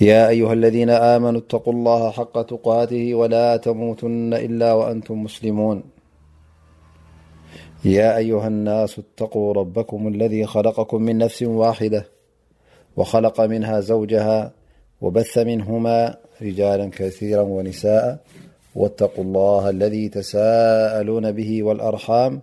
يا أيها الذين آمنوا اتقوا الله حق تقاته ولا تموتن إلا وأنتم مسلمون يا أيها الناس اتقوا ربكم الذي خلقكم من نفس واحدة وخلق منها زوجها وبث منهما رجالا كثيرا ونساءا واتقوا الله الذي تساءلون به والأرحام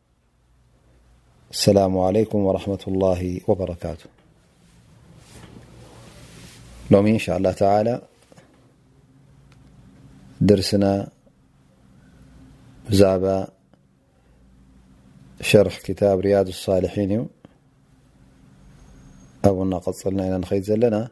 السلام عليكم ورحمة الله وبركاته لوم ان شا الله تعالى درسنا زعبة شرح كتاب رياض الصالحين أبنا قصلنا الى نخيت زلنا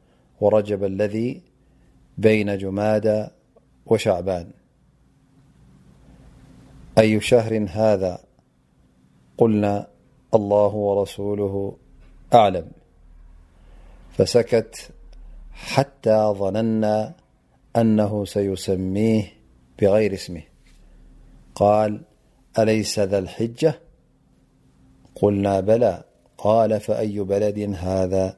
ورجب الذي بين جماد وشعبان أي شهر هذا قلنا الله ورسوله أعلم فسكت حتى ظننا أنه سيسميه بغير اسمه قال أليس ذا الحجة قلنا بلا قال فأي بلد هذا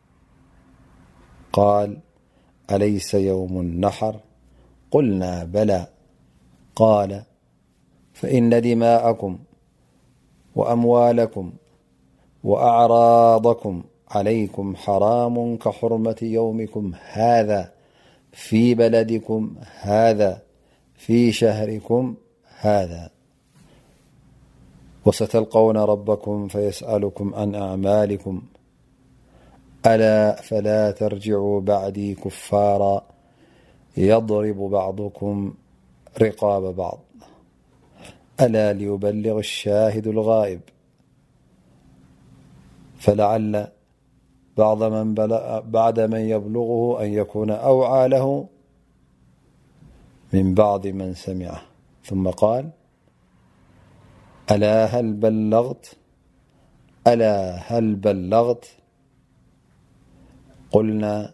قال أليس يوم النحر قلنا بلا قال فإن دماءكم وأموالكم وأعراضكم عليكم حرام كحرمة يومكم هذا في بلدكم هذا في شهركم هذا وستلقون ربكم فيسألكم عن أعمالكم ألا فلا ترجعوا بعدي كفارا يضرب بعضكم رقاب بعض ألا ليبلغ الشاهد الغائبفلعل بعد من يبلغه أن يكون أوعى له من بعض من سمعه ثم قال ألا هل بلغت قلنا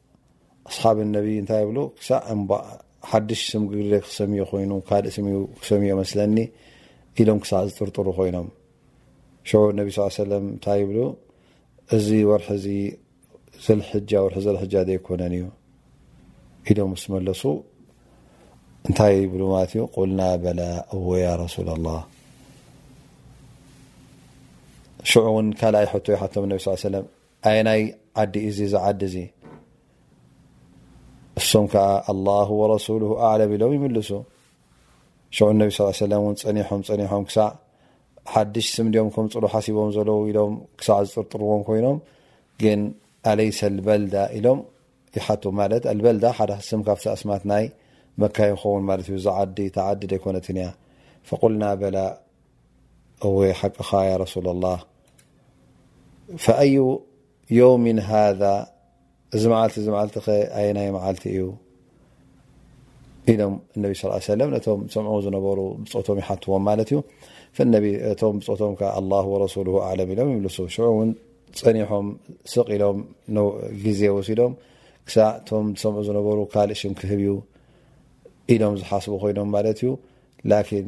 ኣስሓብ ነቢ እንታይ ይብሉ ክሳዕ እባ ሓድሽ ስም ግግሬ ክሰምዮ ኮይኑ ካልእ ስም ክሰምዮ መስለኒ ኢሎም ክሳዕ ዝጥርጥሩ ኮይኖም ሸዑ ነቢ ስ ሰለም እንታይ ይብሉ እዚ ወርሒ እዚ ዘልሕጃ ወርሒ ዘልሕጃ ዘይኮነን እዩ ኢሎም ምስ መለሱ እንታይ ይብሉ ማለት እዩ ቁልና በላ እዎ ያ ረሱላ ላህ ሽዑ እውን ካልኣይ ሕቶ ይሓቶም ነቢ ስ ሰለም ኣየናይ ዓዲ ኢዩ እዚ ዓዲ እዚ እሶም ከኣ ኣላሁ ወረሱሉሁ ኣዕለም ኢሎም ይምልሱ ሽዑ ነቢ ስ ሰለም ውን ጸኒሖም ጸኒሖም ክሳዕ ሓድሽ ስም ድኦም ከምጽሉ ሓሲቦም ዘለዉ ኢሎም ክሳዕ ዝጥርጥርዎም ኮይኖም ግን ኣለይሰ ኣልበልዳ ኢሎም ይሓቱ ማለት ኣልበልዳ ሓደ ስም ካብቲ ኣስማት ናይ መካ ይኸውን ማለት እዩ እዚ ዓዲ ተዓዲ ደይኮነትን እያ ፈቁልና በላ እወ ሓቅኻ ያ ረሱለላህ ፈኣዩ ዮውሚን ሃዛ እዚ መዓልቲ እዚ መዓልቲ ከ ኣየናይ መዓልቲ እዩ ኢሎም እነቢ ስ ሰለም ነቶም ሰምዑ ዝነበሩ ብፆቶም ይሓትዎም ማለት እዩ ነቢ እቶም ብፆቶም ከ ኣላ ወረሱሉ ኣለም ኢሎም ይምልሱ ሽዑ እውን ፀኒሖም ስቅ ኢሎም ግዜ ወሲዶም ክሳዕ እቶም ዝሰምዑ ዝነበሩ ካልእ ሽም ክህብ እዩ ኢሎም ዝሓስቡ ኮይኖም ማለት እዩ ላኪን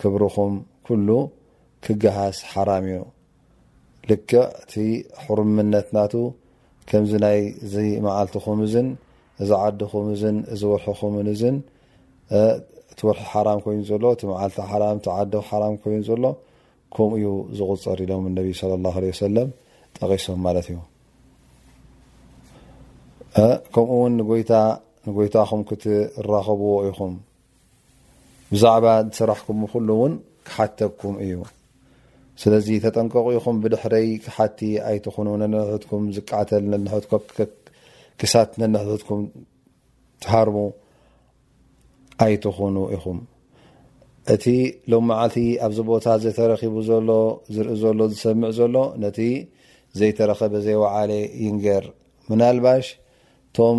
ክብርኹም ኩሉ ክገሃስ ሓራም እዩ ልክዕ እቲ ሑርምነት ናቱ ከምዚ ናይ እዚ መዓልትኹም እዝን እዚ ዓድኹም እዝን እዚ ወርሕኹምን እዝን እቲ ወርሒ ሓራም ኮይኑ ዘሎ እቲ መዓልቲ ሓራም እቲ ዓዲ ሓራም ኮይኑ ዘሎ ከምኡ እዩ ዝቁፀር ኢሎም ነቢ صለ ላሁ ለ ወሰለም ጠቂሶም ማለት እዩ ከምኡ ውን ንጎይታ ንጎይታኹም ክትራኸብዎ ኢኹም ብዛዕባ ዝሰራሕኩም ኩሉ እውን ክሓተኩም እዩ ስለዚ ተጠንቀቑ ኢኹም ብድሕረይ ክሓቲ ኣይትኹኑ ነንሕድኩም ዝቃተል ነንሕድኮ ክሳት ነንሕድኩም ትሃርሙ ኣይትኹኑ ኢኹም እቲ ሎ መዓልቲ ኣብዚ ቦታ ዘተረኪቡ ዘሎ ዝርኢ ዘሎ ዝሰምዕ ዘሎ ነቲ ዘይተረኸበ ዘይወዓለ ይንገር ምናልባሽ ቶም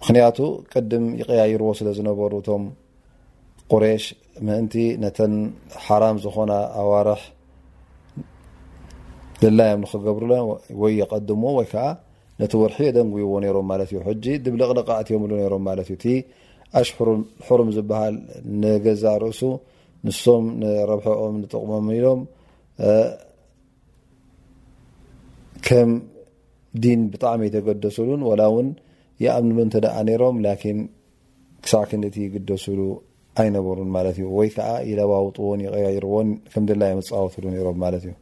ምክንያቱ ቅድም ይቀያይርዎ ስለ ዝነበሩ እቶም ቁሬሽ ምእንቲ ነተን ሓራም ዝኾና ኣዋርሕ ድላዮም ንክገብሩለ ወይ የቀድምዎ ወይ ከዓ ነቲ ወርሒ የደንጉይዎ ነሮም ማለት እዩ ሕጂ ድብልቕልቃ ኣትዮምሉ ነሮም ማለት እዩ እቲ ኣሽሕሩ ሕሩም ዝበሃል ንገዛ ርእሱ ንሶም ንረብሐኦም ንጥቕሞም ኢሎም ከም ዲን ብጣዕሚ የተገደሱሉን ወላ እውን ይኣምንሉ እንተ ደኣ ነይሮም ላኪን ክሳዕ ክንድቲ ይግደሱሉ ኣይነበሩን ማለት እዩ ወይ ከዓ ይለዋውጥዎን ይቀያይርዎን ከም ድላ የመፃወትሉ ነይሮም ማለት እዩ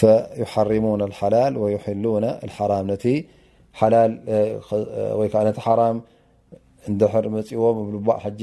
ፈዩሓሪሙን ሓላል ወዩሕሉነ ሓራም ነቲ ሓላል ወይከዓ ነቲ ሓራም እንድሕር መፂዎም እብልባዕ ሕጂ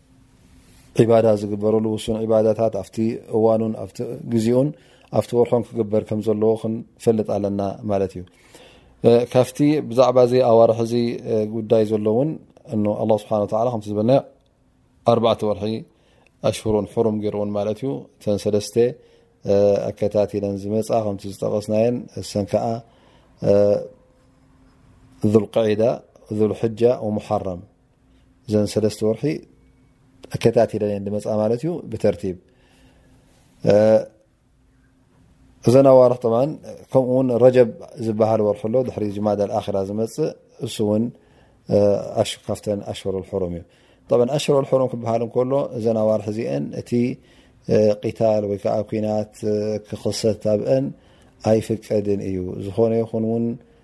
ዒባዳ ዝግበረሉ ውሱን ዒባዳታት ኣብቲ እዋኑን ኣብቲ ግዜኡን ኣብቲ ወርሖን ክግበር ከም ዘለዎ ክንፈልጥ ኣለና ማለት እዩ ካብቲ ብዛዕባ እዚ ኣዋርሒ እዚ ጉዳይ ዘሎ እውን እ ኣላ ስብሓ ላ ከምቲ ዝበልና ኣርባዕተ ወርሒ ኣሽሁሩን ሕሩም ገይርውን ማለት እዩ እተን ሰለስተ ኣከታትለን ዝመፃ ከምቲ ዝጠቀስናየን እሰን ከዓ ዙልቀዒዳ ዙልሕጃ ወሙሓረም እዘን ሰለስተ ወርሒ ኣከታቲለ እየን ድመፃ ማለት እዩ ብተርቲብ እዘን ኣዋርሒ ብ ከምኡውን ረጀብ ዝበሃል ወርሒ ኣሎ ድሕሪ ጅማዳ ኣራ ዝመፅእ እሱ እውን ካብተን ኣሽሮ ሕሩም እዩ ኣሽሮ ሕሩም ክበሃል እከሎ እዘን ኣዋርሒ እዚአን እቲ ቂታል ወይከዓ ኩናት ክኽሰት ኣብአን ኣይፍቀድን እዩ ዝኾነ ይኹን ውን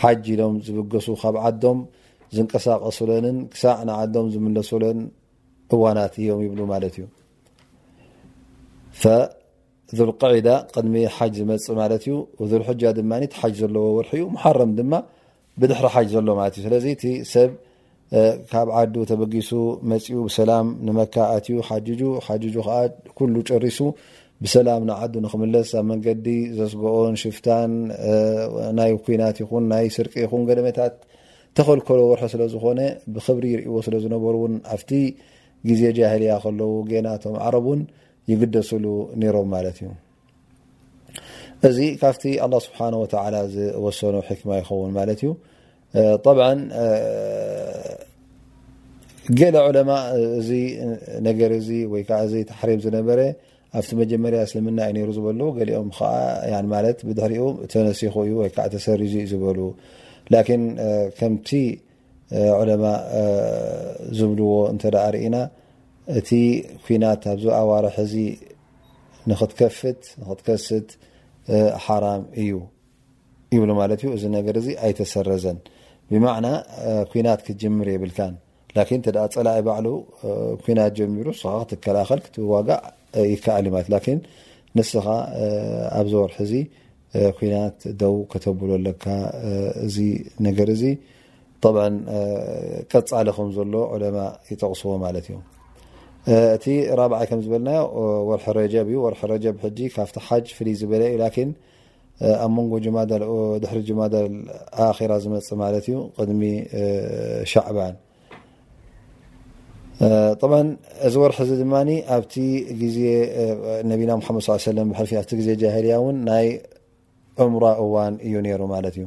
ሓጅ ኢሎም ዝብገሱ ካብ ዓዶም ዝንቀሳቀሱለንን ክሳዕ ንዓዶም ዝምለሱለን እዋናት እዮም ይብሉ ማለት እዩ ዙልቅዒዳ ቅድሚ ሓጅ ዝመፅእ ማለት እዩ ዙልሕጃ ድማ ሓጅ ዘለዎ ወርሒ እዩ ሓረም ድማ ብድሕሪ ሓጅ ዘሎ ማለት እዩ ስለዚ እቲ ሰብ ካብ ዓዱ ተበጊሱ መፂኡ ብሰላም ንመካ ኣትዩ ሓጂጁ ሓጂጁ ከዓ ኩሉ ጨሪሱ ብሰላም ንዓዱ ንክምለስ ኣብ መንገዲ ዘስገኦን ሽፍታን ናይ ኩናት ይኹን ናይ ስርቂ ይኹን ገደመታት ተኸልከሎ ወርሒ ስለዝኾነ ብክብሪ ይርእዎ ስለዝነበሩ እውን ኣብቲ ግዜ ጃህልያ ከለዉ ገና እቶም ዓረብ እውን ይግደስሉ ነይሮም ማለት እዩ እዚ ካብቲ ኣላ ስብሓን ወተላ ዝወሰኖ ሕክማ ይኸውን ማለት እዩ طብዓ ገለ ዑለማ እዚ ነገር እዚ ወይ ከዓ እዚ ተሕሪም ዝነበረ ኣብቲ መጀመርያ እስልምና እዩ ነይሩ ዝበሉ ገሊኦም ከዓ ማለት ብድሕሪኡ ተነሲኹ እዩ ወይ ከዓ ተሰሪዙ እዩ ዝበሉ ላኪን ከምቲ ዑለማ ዝብልዎ እንተ ደኣ ርኢና እቲ ኩናት ኣብዚ ኣዋርሒ እዚ ንክትከፍት ንክትከስት ሓራም እዩ ይብሉ ማለት እዩ እዚ ነገር እዚ ኣይተሰረዘን ብማዕና ኩናት ክትጅምር የብልካን ላኪን እንተ ፀላኢ ባዕሉ ኩናት ጀሚሩ ንስኻ ክትከላኸል ክትዋጋእ ይከኣል እዩ ማለት ላኪን ንስኻ ኣብዚ ወርሒ እዚ ኩናት ደው ከተብሎ ኣለካ እዚ ነገር እዚ ጠብዐን ቀፃሊ ከም ዘሎ ዑለማ ይጠቕስዎ ማለት እዩ እቲ ራብዓይ ከም ዝበልናዮ ወርሒ ረጀብ እዩ ወርሒ ረጀብ ሕጂ ካብቲ ሓጅ ፍልይ ዝበለ እዩ ላኪን ኣብ መንጎ ጅማዳል ድሕሪ ጅማዳል ኣራ ዝመፅ ማለት እዩ ቅድሚ ሻዕባን ብ እዚ ወርሒ እዚ ድማ ኣብቲ ግዜ ነቢና ሓመድ ስ ሰለ ብሕልፊ ኣብቲ ግዜ ጃህልያ እውን ናይ እምራ እዋን እዩ ነይሩ ማለት እዩ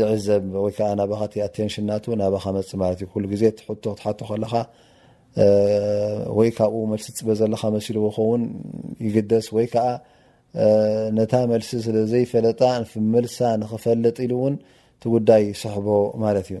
ይዕዘብ ወይ ከዓ ናባኻ እቲ ኣቴንሽን ናቱ ናባኻ መፅ ማለት እዩ ኩሉ ግዜ እቲ ሕቶ ክትሓቶ ከለኻ ወይ ካብኡ መልሲ ትፅበ ዘለኻ መሲልዎ ኸውን ይግደስ ወይ ከዓ ነታ መልሲ ስለ ዘይፈለጣ መልሳ ንክፈልጥ ኢሉ እውን እቲ ጉዳይ ይስሕቦ ማለት እዩ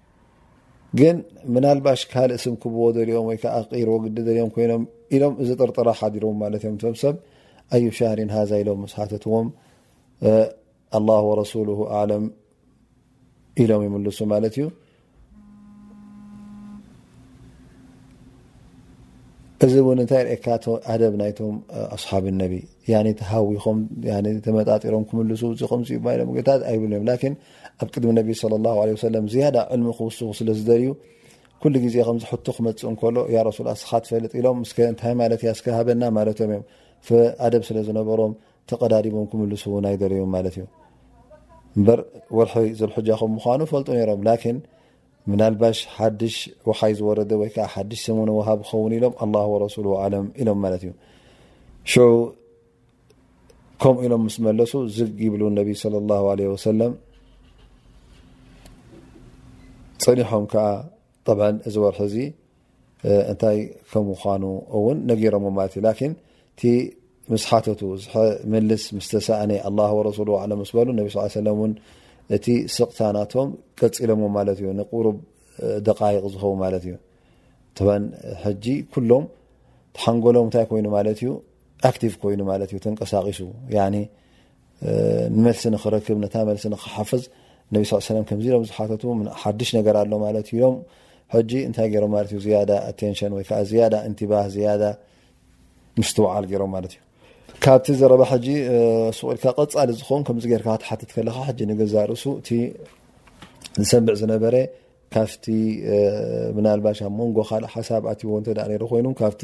ግን ምናልባሽ ካልእ ስም ክብዎ ደልኦም ወይ ከዓ ቀይርዎ ግዲ ደልኦም ኮይኖም ኢሎም እዚ ጥርጥራ ሓዲሮም ማለት እዮም ቶም ሰብ ኣዩ ሻህሪን ሃዛ ኢሎም ምስ ሓተትዎም ኣላህ ወረሱሉ ኣለም ኢሎም ይምልሱ ማለት እዩ እዚ እውን እንታይ ርእካ ኣደብ ናይቶም ኣስሓብ ነቢ ተሃዊኾም ተመጣጢሮም ክምልሱ ከምዚ ኢሎም ጌታት ኣይብሉ እዮም ላኪን ኣብ ቅድሚ ነቢ صለ ላه ለ ሰለም ዝያዳ ዕልሚ ክውስኹ ስለ ዝደልዩ ኩሉ ግዜ ከምዚ ሕቶ ክመፅእ እንከሎ ያ ረሱል ኣስኻ ትፈልጥ ኢሎም እስከ እንታይ ማለት እያ እስከ ሃበና ማለቶም እዮም ኣደብ ስለ ዝነበሮም ተቀዳዲሞም ክምልሱ እውን ኣይደለዮም ማለት እዩ እበር ወርሒ ዘልሕጃ ከም ምኳኑ ፈልጡ ነይሮም ላኪን ምናልባሽ ሓድሽ ውሓይ ዝወረደ ወይ ከዓ ሓድሽ ሰሙነ ውሃብ ክኸውን ኢሎም ኣላ ወረሱሉ ዓለም ኢሎም ማለት እዩ ሽዑ ከምኡ ኢሎም ምስ መለሱ ዝግ ይብሉ ነቢ صለ ላه ለ ወሰለም ፀኒሖም ከዓ ጠብ እዚ ወርሒ እዚ እንታይ ከም ምኳኑ እውን ነጊሮም ማለት እዩ ላኪን እቲ ምስ ሓተቱ ዝመልስ ምስ ተሳእነ ኣላ ወረሱሉ ለ ምስ በሉ ነቢ ስ ሰለ እውን እቲ ስቕታ ናቶም ቀፂሎሞ ማለት እዩ ንቁሩብ ደቃይቅ ዝኸውን ማለት እዩ ሕጂ ኩሎም ተሓንጎሎም እንታይ ኮይኑ ማለት እዩ ኣክቲቭ ኮይኑ ማለት እዩ ተንቀሳቂሱ ያኒ መልሲ ንክረክብ ነታ መልሲ ንክሓፍዝ ነቢ ስ ሰለም ከምዚ ኢሎም ዝሓተቱ ሓድሽ ነገር ኣሎ ማለት እዮም ሕጂ እንታይ ገይሮም ማለት እዩ ዝያዳ ኣቴንሽን ወይ ከዓ ዝያዳ እንትባህ ዝያዳ ምስትውዓል ገይሮም ማለት እዩ ካብቲ ዘረባ ሕጂ ሱቁኢልካ ቀፃሊ ዝኸውን ከምዚ ገይርካ ክትሓትት ከለካ ሕጂ ንገዛ ርእሱ እቲ ዝሰምዕ ዝነበረ ካብቲ ምናልባሽ ኣብ መንጎ ካልእ ሓሳብ ኣትዎ እንተ ነይሩ ኮይኑ ካብቲ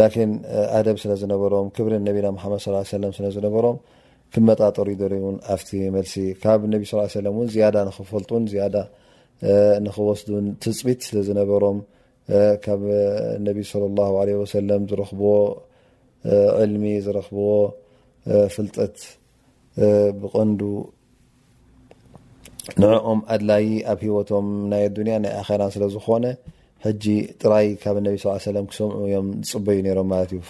ላኪን ኣደብ ስለ ዝነበሮም ክብሪ ነቢና ሙሓመድ ስ ሰለም ስለ ዝነበሮም ክመጣጠሩ ይደልዩ ውን ኣብቲ መልሲ ካብ ነቢ ስ ሰለም እውን ዝያዳ ንክፈልጡን ዝያዳ ንክወስዱን ትፅቢት ስለ ዝነበሮም ካብ ነቢ ስለ ላሁ ለ ወሰለም ዝረኽብዎ ዕልሚ ዝረኽብዎ ፍልጠት ብቐንዱ ንዕኦም ኣድላዪ ኣብ ህይወቶም ናይ ኣዱንያን ናይ ኣኼራን ስለ ዝኾነ ሕጂ ጥራይ ካብ ነቢ ስ ሰለም ክሰምዑ እዮም ዝጽበዩ ነይሮም ማለት እዩ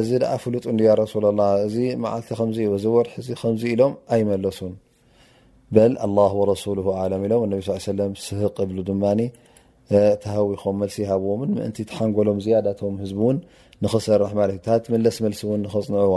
እዚ ደኣ ፍሉጥ እንድያ ረሱላ ላ እዚ መዓልቲ ከምዚ እዩ እዚ ወርሒ እዚ ከምዚ ኢሎም ኣይመለሱን በል ኣላ ወረሱሉ ዓለም ኢሎም እነቢ ስ ሰለም ስህቅ እብሉ ድማ ተሃዊኾም መልሲ ይሃብዎምን ምእንቲ ተሓንጎሎም ዝያዳቶም ህዝቢ እውን ንኽሰርሕ ማለት እዩ ታ ትምለስ መልሲ እውን ንኸፅንዕዋ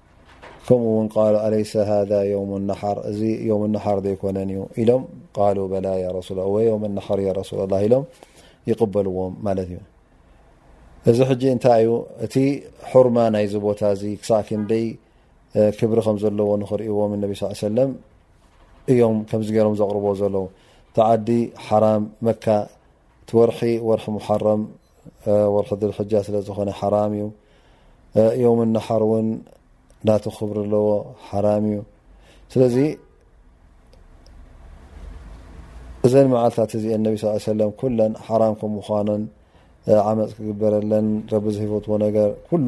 ከምኡ ውን ቃል ኣለይሰ ሃذ ዮውም ነሓር እዚ ዮውም ነሓር ዘይኮነን እዩ ኢሎም ቃሉ በላ ሱወ ዮውም ነሓር ያ ረሱላ ላ ኢሎም ይቕበልዎም ማለት እዩ እዚ ሕጂ እንታይ እዩ እቲ ሑርማ ናይዚ ቦታ እዚ ክሳዕ ክንደይ ክብሪ ከም ዘለዎ ንኽርእዎም ነቢ ስ ሰለም እዮም ከምዚ ገይሮም ዘቕርቦ ዘለዉ ተዓዲ ሓራም መካ እቲ ወርሒ ወርሒ ሙሓረም ወርሒ ድልሕጃ ስለ ዝኾነ ሓራም እዩ ዮም ናሓር እውን ናቱ ክብሪ ኣለዎ ሓራም እዩ ስለዚ እዘን መዓልታት እዚአን ነቢ ስ ሰለም ኩለን ሓራም ከም ምኳነን ዓመፅ ክግበረለን ረቢ ዝህቦትዎ ነገር ኩሉ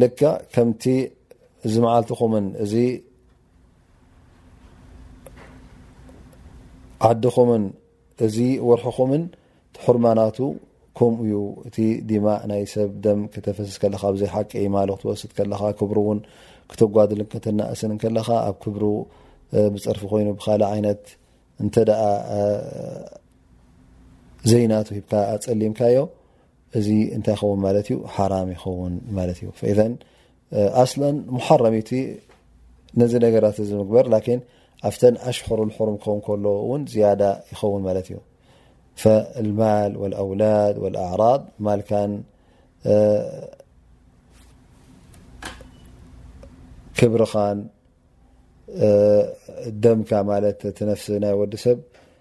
ልክዕ ከምቲ እዚ መዓልትኹምን እዚ ዓድኹምን እዚ ወርሕኹምን ትሕርማናቱ ከምኡ እዩ እቲ ዲማ ናይ ሰብ ደም ክተፈስስ ከለካ ብዘይ ሓቂ ማሉ ክትወስድ ከለካ ክብሩ እውን ክተጓድልን ከተናእስን ከለካ ኣብ ክብሩ ብፀርፊ ኮይኑ ብካልእ ዓይነት እንተ ዘይናቱ ሂብካ ኣፀሊምካዮ እዚ እንታይ ይኸውን ማለት እዩ ሓራም ይኸውን ማለት እዩ ፈኢዘን ኣስለን ሙሓረሚቲ ነዚ ነገራት እዚ ምግበር ላኪን ኣብተን ኣሽሕሩ ልሑሩም ክኸውን ከሎ እውን ዝያዳ ይኸውን ማለት እዩ ፈልማል ወልኣውላድ ወልኣዕራድ ማልካን ክብርኻን ደምካ ማለት እቲ ነፍሲ ናይ ወዲ ሰብ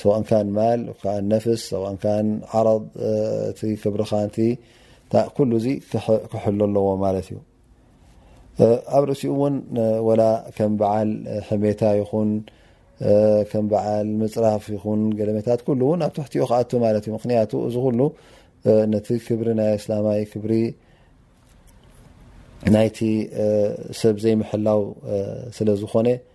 ሰዋእን ካን ማል ካን ነፍስ ሰዋእን ካን ዓረድ እቲ ክብርኻን ኩሉ እዚ ክሕሎ ኣለዎ ማለት እዩ ኣብ ርእሲኡ እውን ወላ ከም በዓል ሕሜታ ይኹን ከም በዓል ምፅራፍ ይኹን ገለመታት ኩሉ እውን ኣብ ትሕቲኡ ክኣቱ ማለት እዩ ምክንያቱ እዚ ኩሉ ነቲ ክብሪ ናይ ኣስላማይ ክብሪ ናይቲ ሰብ ዘይምሕላው ስለ ዝኾነ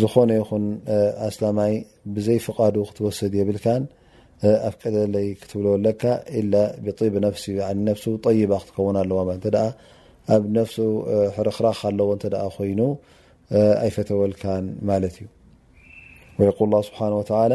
ዝኾነ ይኹን ኣስላማይ ብዘይ ፍቃዱ ክትወስድ የብልካን ኣፍቀደለይ ክትብሎ ኣለካ ኢላ ብጢብ ነፍሲ ነፍሱ ጠይባ ክትከውን ኣለዋ ማለት እንተ ኣብ ነፍሱ ሕርክራክ ኣለዎ እንተ ኮይኑ ኣይፈተወልካን ማለት እዩ ወየቁል ላ ስብሓን ወተላ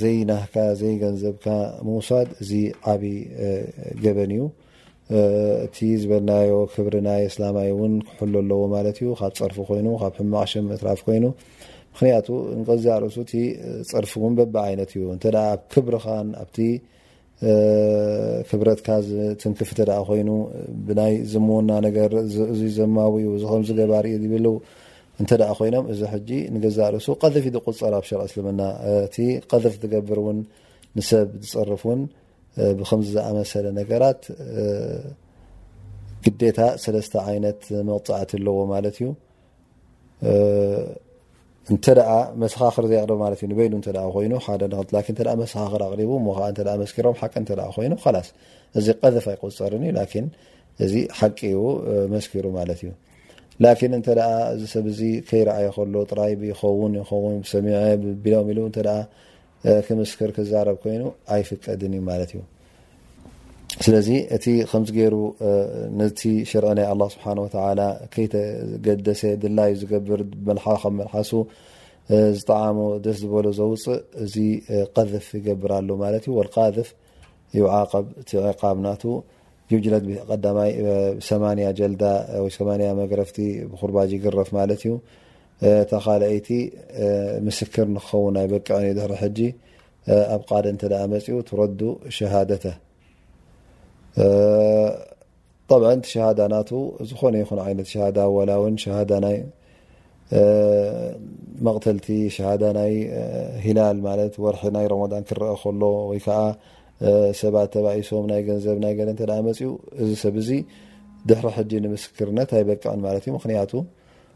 ዘይናህካ ዘይገንዘብካ ምውሳድ እዚ ዓብይ ገበን እዩ እቲ ዝበልናዮ ክብሪ ናይ ኣስላማይ እውን ክሕሎ ኣለዎ ማለት እዩ ካብ ፀርፊ ኮይኑ ካብ ሕማቅ ሽም ምትራፍ ኮይኑ ምክንያቱ ንቀዚኣ ርእሱ እቲ ፀርፊ እውን በቢ ዓይነት እዩ እተ ኣብ ክብርኻን ኣብቲ ክብረትካ ዝትንክፍ እተ ኮይኑ ብናይ ዝምውና ነገር እዚ ዘማዊ ዩ እዚ ከምዚ ገባር እዩ ዝብሉ እንተ ኮይኖም እዚ ሕጂ ንገዛእ ርእሱ ቀዝፍ ዝቁፀር ኣብ ሸርዕ እስልምና እቲ ቀዝፍ ዝገብር እውን ንሰብ ዝፅርፍ እውን ብከምዚ ዝኣመሰለ ነገራት ግዴታ ሰለስተ ዓይነት መቕፃዕቲ ኣለዎ ማለት እዩ እንተ መሰኻኽር ዘይቅርብ ማለት እዩ ንበይኑ እተ ኮይኑ ሓደ ንክትላኪ እተ መሰኻኽር ኣቅሪቡ እሞ ከዓ እተ መስኪሮም ሓቂ እተ ኮይኑ ላስ እዚ ቀዘፍ ኣይቆፀርን እዩ ላን እዚ ሓቂ እዩ መስኪሩ ማለት እዩ ላኪን እንተ እዚ ሰብ እዚ ከይረኣየ ከሎ ጥራይ ብይኸውን ይኸውን ብሰሚዐ ቢሎም ኢሉ እተ ክምስክር ክዛረብ ኮይኑ ኣይፍቀድን እዩ ማለት እዩ ስለዚ እቲ ከምዚ ገይሩ ነቲ ሽርዒ ናይ ኣላ ስብሓን ወተላ ከይተገደሰ ድላዩ ዝገብር መልሓ ካብ መልሓሱ ዝጠዓሙ ደስ ዝበሎ ዘውፅእ እዚ ቀፍ ይገብር ኣሉ ማለት እዩ ወልቃፍ ይዓቀብ እቲ ዕቃብ ናቱ ዩጅለት ቀዳማይ ሰማንያ ጀልዳ ወይ ሰማንያ መግረፍቲ ብኩርባጅ ይግረፍ ማለት እዩ እታ ካልኣይቲ ምስክር ንክኸውን ኣይበቅዕን እዩ ድሕሪ ሕጂ ኣብ ቃደ እንተ መፅኡ ትረዱ ሸሃደተ ጠብዐ እቲ ሸሃዳ ናቱ ዝኾነ ይኹን ዓይነት ሸሃዳ ወላ ውን ሸሃዳ ናይ መቕተልቲ ሸሃዳ ናይ ሂላል ማለት ወርሒ ናይ ሮሞዳን ክረአ ከሎ ወይ ከዓ ሰባት ተባኢሶም ናይ ገንዘብ ናይ ገለ እንተ መፅኡ እዚ ሰብ እዚ ድሕሪ ሕጂ ንምስክርነት ኣይበቅዕን ማለት እዩ ምክንያቱ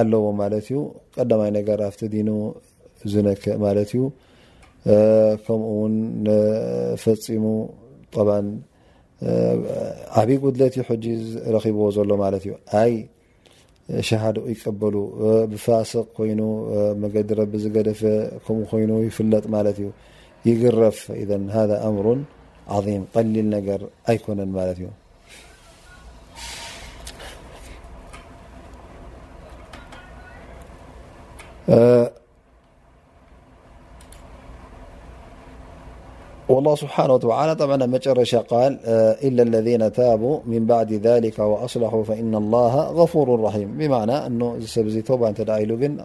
ኣለዎ ማለት እዩ ቀዳማይ ነገር ኣብቲ ዲኑ ዝነክእ ማለት እዩ ከምኡ ውን ፈፂሙ ጠ ዓብይ ጉድለት እዩ ሕጂ ረኪብዎ ዘሎ ማለት እዩ ኣይ ሸሃዶ ይቀበሉ ብፋስቅ ኮይኑ መገዲ ረቢ ዝገደፈ ከምኡ ኮይኑ ይፍለጥ ማለት እዩ ይግረፍ ذ ኣምሩ ም ቀሊል ነገር ኣይኮነን ማለት እዩ والله سبحانه وعلىعمرش قال إلا الذين تابوا من بعد ذلك وأصلحوا فإن الله غفور رحيم بمعنى ن س تب نلن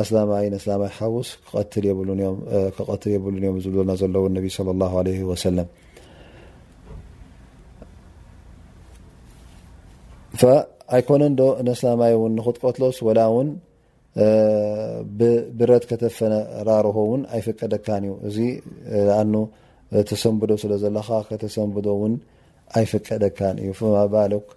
ኣስላማይ ነስላማይ ሓውስ ክቀትል የብሉን እዮም ክቀትል የብሉን እዮም ዝብሉና ዘለዉ ነቢ ስለ ላሁ ዓለይሂ ወሰለም ኣይኮነን ዶ ነስላማይ እውን ንክትቀትሎስ ወላ እውን ብብረት ከተፈራርሆ እውን ኣይፍቀደካን እዩ እዚ ኣኑ ተሰንብዶ ስለ ዘለካ ከተሰንብዶ እውን ኣይፍቀደካን እዩ ፈማባልክ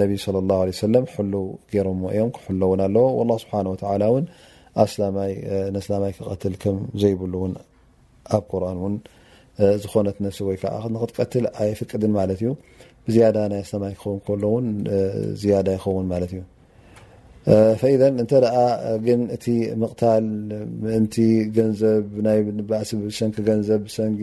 ነቢ ص ه ሰለም ሕልው ገይሮሞ እዮም ክሕለው ውን ኣለዎ ላ ስብሓን ወተላ ውን ኣስላማይ ነስላማይ ክቐትል ከም ዘይብሉ ውን ኣብ ቁርን ውን ዝኾነት ነፍሲ ወይ ከዓ ንክትቀትል ኣይፍቅድን ማለት እዩ ብዝያዳ ናይ ኣስላማይ ክኸውን ከሎውን ዝያዳ ይኸውን ማለት እዩ ፈኢዘ እንተ ደኣ ግን እቲ ምቕታል ምእንቲ ገንዘብ ናይ ንባእሲ ብሰንኪ ገንዘብ ብሰንጊ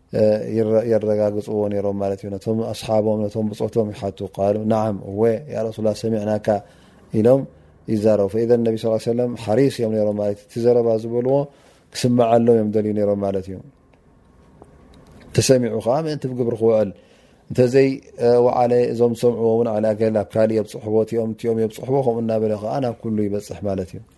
የረጋግፅዎ ነሮም ማለት እዩ ነቶም ኣስሓቦም ነቶም ብፆቶም ይሓቱ ቃሉ ናዓም እወ ያ ረሱላ ሰሚዕናካ ኢሎም ይዛረቡ ፈኢዘ ነቢ ስ ሰለም ሓሪስ እዮም ነሮም ማለት እዩ እቲ ዘረባ ዝበልዎ ክስምዓሎም እዮም ደልዩ ነሮም ማለት እዩ ተሰሚዑ ከዓ ምእንቲ ብግብሪ ክውዕል እንተዘይ ውዓለ እዞም ዝሰምዕዎ እውን ዓላገል ኣብ ካልእ የብፅሕዎ እቲኦም እቲኦም የብፅሕዎ ከምኡ እናበለ ከዓ ናብ ኩሉ ይበፅሕ ማለት እዩ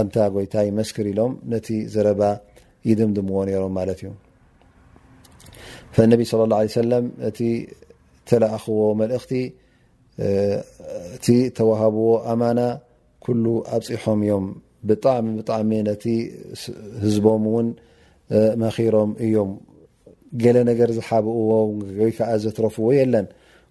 ኣንታ ጎይታይ መስክር ኢሎም ነቲ ዘረባ ይድምድምዎ ነሮም ማለት እዩ ፈነቢ صለ ላه ለ ሰለም እቲ ተላእኽዎ መልእኽቲ እቲ ተዋሃብዎ ኣማና ኩሉ ኣብፂሖም እዮም ብጣዕሚ ብጣዕሚ ነቲ ህዝቦም እውን መኺሮም እዮም ገለ ነገር ዝሓብእዎ ወይከዓ ዘትረፍዎ የለን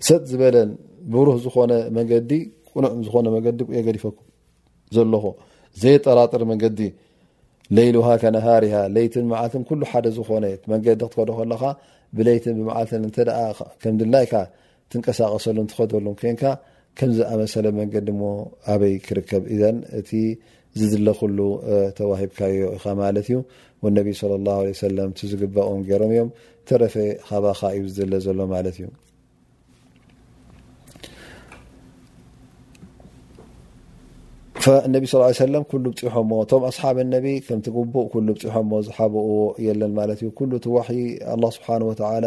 ሰጥ ዝበለን ብሩህ ዝኾነ መገዲ ቁኑዕ ዝኾነ መገዲ እየ ገዲፈኩም ዘለኹ ዘየጠራጥር መገዲ ለይሉሃ ከነሃርሃ ለይትን መዓልትን ኩሉ ሓደ ዝኾነ መገዲ ክትከዶ ከለኻ ብለይትን ብመዓልትን እተ ከም ድላይካ ትንቀሳቀሰሉን ትኸደሉን ኮንካ ከምዚ ኣመሰለ መንገዲ እሞ ኣበይ ክርከብ እዘን እቲ ዝድለ ኩሉ ተዋሂብካዮ ኢኻ ማለት እዩ ወነቢ ለ ላ ለ ሰለም እቲ ዝግባኦም ገይሮም እዮም ተረፈ ካባኻ እዩ ዝድለ ዘሎ ማለት እዩ ነቢ ስ ሰለ ኩሉ ብፅሖሞ እቶም ኣስሓብ ነቢ ከምቲ ጉቡእ ኩሉ ብፅሖሞ ዝሓብእዎ የለን ማለት እዩ ኩሉ እቲ ዋሕይ ኣላ ስብሓን ወተላ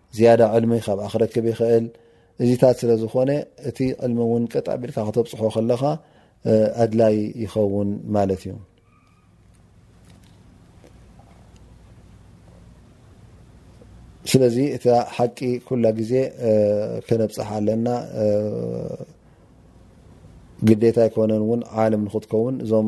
ዝያዳ ዕልሚ ካብኣ ክረክብ ይኽእል እዚታት ስለ ዝኾነ እቲ ዕልሚ እውን ቀጥ ኣቢልካ ከተብፅሖ ከለኻ ኣድላይ ይኸውን ማለት እዩ ስለዚ እታ ሓቂ ኩላ ግዜ ከነብፅሕ ኣለና ግዴታ ኣይኮነን እውን ዓለም ንክትከውን እዞም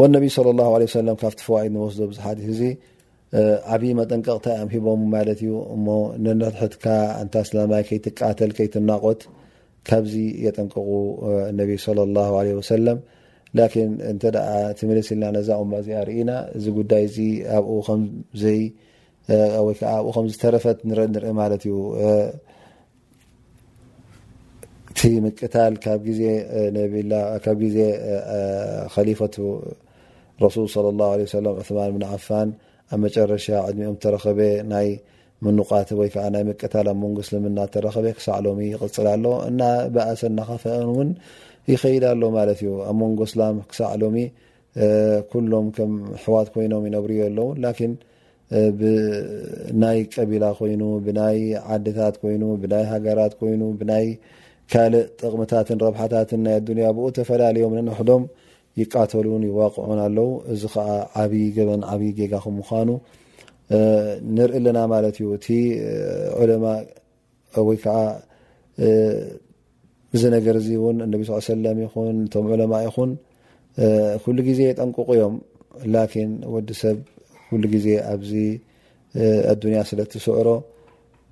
ወነቢ صለ ላ ለ ሰለም ካብቲ ፈዋኢድ ንወስዶ ዚ ሓዲ እዚ ዓብዪ መጠንቀቕታ እም ሂቦም ማለት እዩ እሞ ንነትሕትካ እንታ ስላማይ ከይትቃተል ከይትናቆት ካብዚ የጠንቀቑ ነቢ ለ ላ ለ ወሰለም ላኪን እንተ እቲ መለስ ኢልና ነዛ እማ እዚኣ ርኢና እዚ ጉዳይ እዚ ኣብኡ ከምዘይ ወይከዓ ኣብኡ ከም ዝተረፈት ንርኢ ማለት እዩ እቲ ምቅታል ካብ ግዜ ነብላ ካብ ግዜ ኸሊፈቱ ረሱል صለ ላه ለ ሰለም ዑማን ብን ዓፋን ኣብ መጨረሻ ዕድሚኦም ተረኸበ ናይ ምኑቃት ወይ ከዓ ናይ ምቅታል ኣብ መንጎ እስልምና ተረኸበ ክሳዕ ሎሚ ይቕፅል ኣሎ እና ብኣሰ ናኸፈአን እውን ይኸይድ ኣሎ ማለት እዩ ኣብ መንጎ እስላም ክሳዕ ሎሚ ኩሎም ከም ኣሕዋት ኮይኖም ይነብርዮ ኣለዉ ላኪን ብናይ ቀቢላ ኮይኑ ብናይ ዓድታት ኮይኑ ብናይ ሃገራት ኮይኑ ብናይ ካልእ ጥቕምታትን ረብሓታትን ናይ ኣዱንያ ብኡ ተፈላለዮም ነንሕዶም ይቃተሉን ይዋቕዑን ኣለው እዚ ከዓ ዓብይ ገበን ዓብይ ጌጋ ክምዃኑ ንርኢ ኣለና ማለት እዩ እቲ ዑለማ ወይ ከዓ እዚ ነገር እዚ እውን እነቢ ስ ሰለም ይኹን እቶም ዑለማ ይኹን ኩሉ ግዜ የጠንቅቑ እዮም ላኪን ወዲ ሰብ ኩሉ ግዜ ኣብዚ ኣዱንያ ስለ እትስዕሮ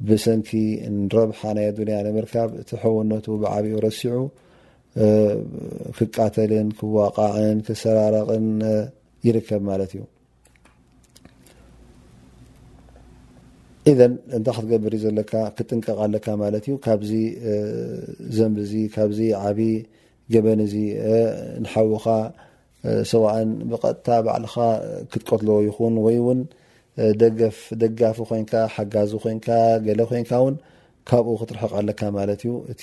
ብሰንኪ ረብሓ ናይ ኣዱንያ ንምርካብ እቲ ሕውነቱ ብዓብኡ ረሲዑ ክቃተልን ክዋቃዕን ክሰራረቕን ይርከብ ማለት እዩ እዘ እንታይ ክትገብር እዩ ዘለካ ክጥንቀቕ ኣለካ ማለት እዩ ካብዚ ዘንብ እዚ ካብዚ ዓብ ገበን እዚ ንሓውኻ ሰዋእን ብቐጥታ ባዕልኻ ክትቀትልዎ ይኹን ወይ ውን ደገፍ ደጋፊ ኮንካ ሓጋዚ ኮንካ ገለ ኮንካ ውን ካብኡ ክትርሕቕ ኣለካ ማለት እዩ እቲ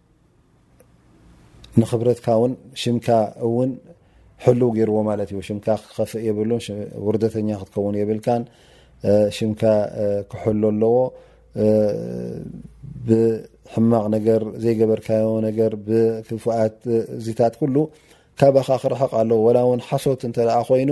ንክብረትካ ውን ሽምካ እውን ሕልው ገይርዎ ማለት እዩ ሽምካ ክከፍእ የብሉ ውርደተኛ ክትከውን የብልካ ሽምካ ክሕሎ ኣለዎ ብሕማቅ ነገር ዘይገበርካዮ ነገር ብክፉኣት እዚታት ኩሉ ካባካ ክርሕቕ ኣለዎ ወላ ውን ሓሶት እተ ኮይኑ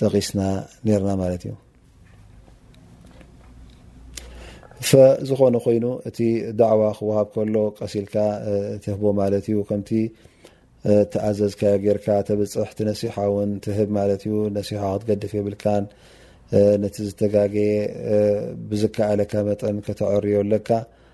ጠቂስና ነርና ማለት እዩ ዝኾነ ኮይኑ እቲ ዳዕዋ ክወሃብ ከሎ ቀሲልካ ትህቦ ማለት እዩ ከምቲ ተኣዘዝካዮ ጌርካ ተብፅሕ ነሲሓ ውን ትህብ ማለት እዩ ነሲሓ ክትገድፍ የብልካን ነቲ ዝተጋገየ ብዝከኣለካ መጠን ከተዐርዮ ኣለካ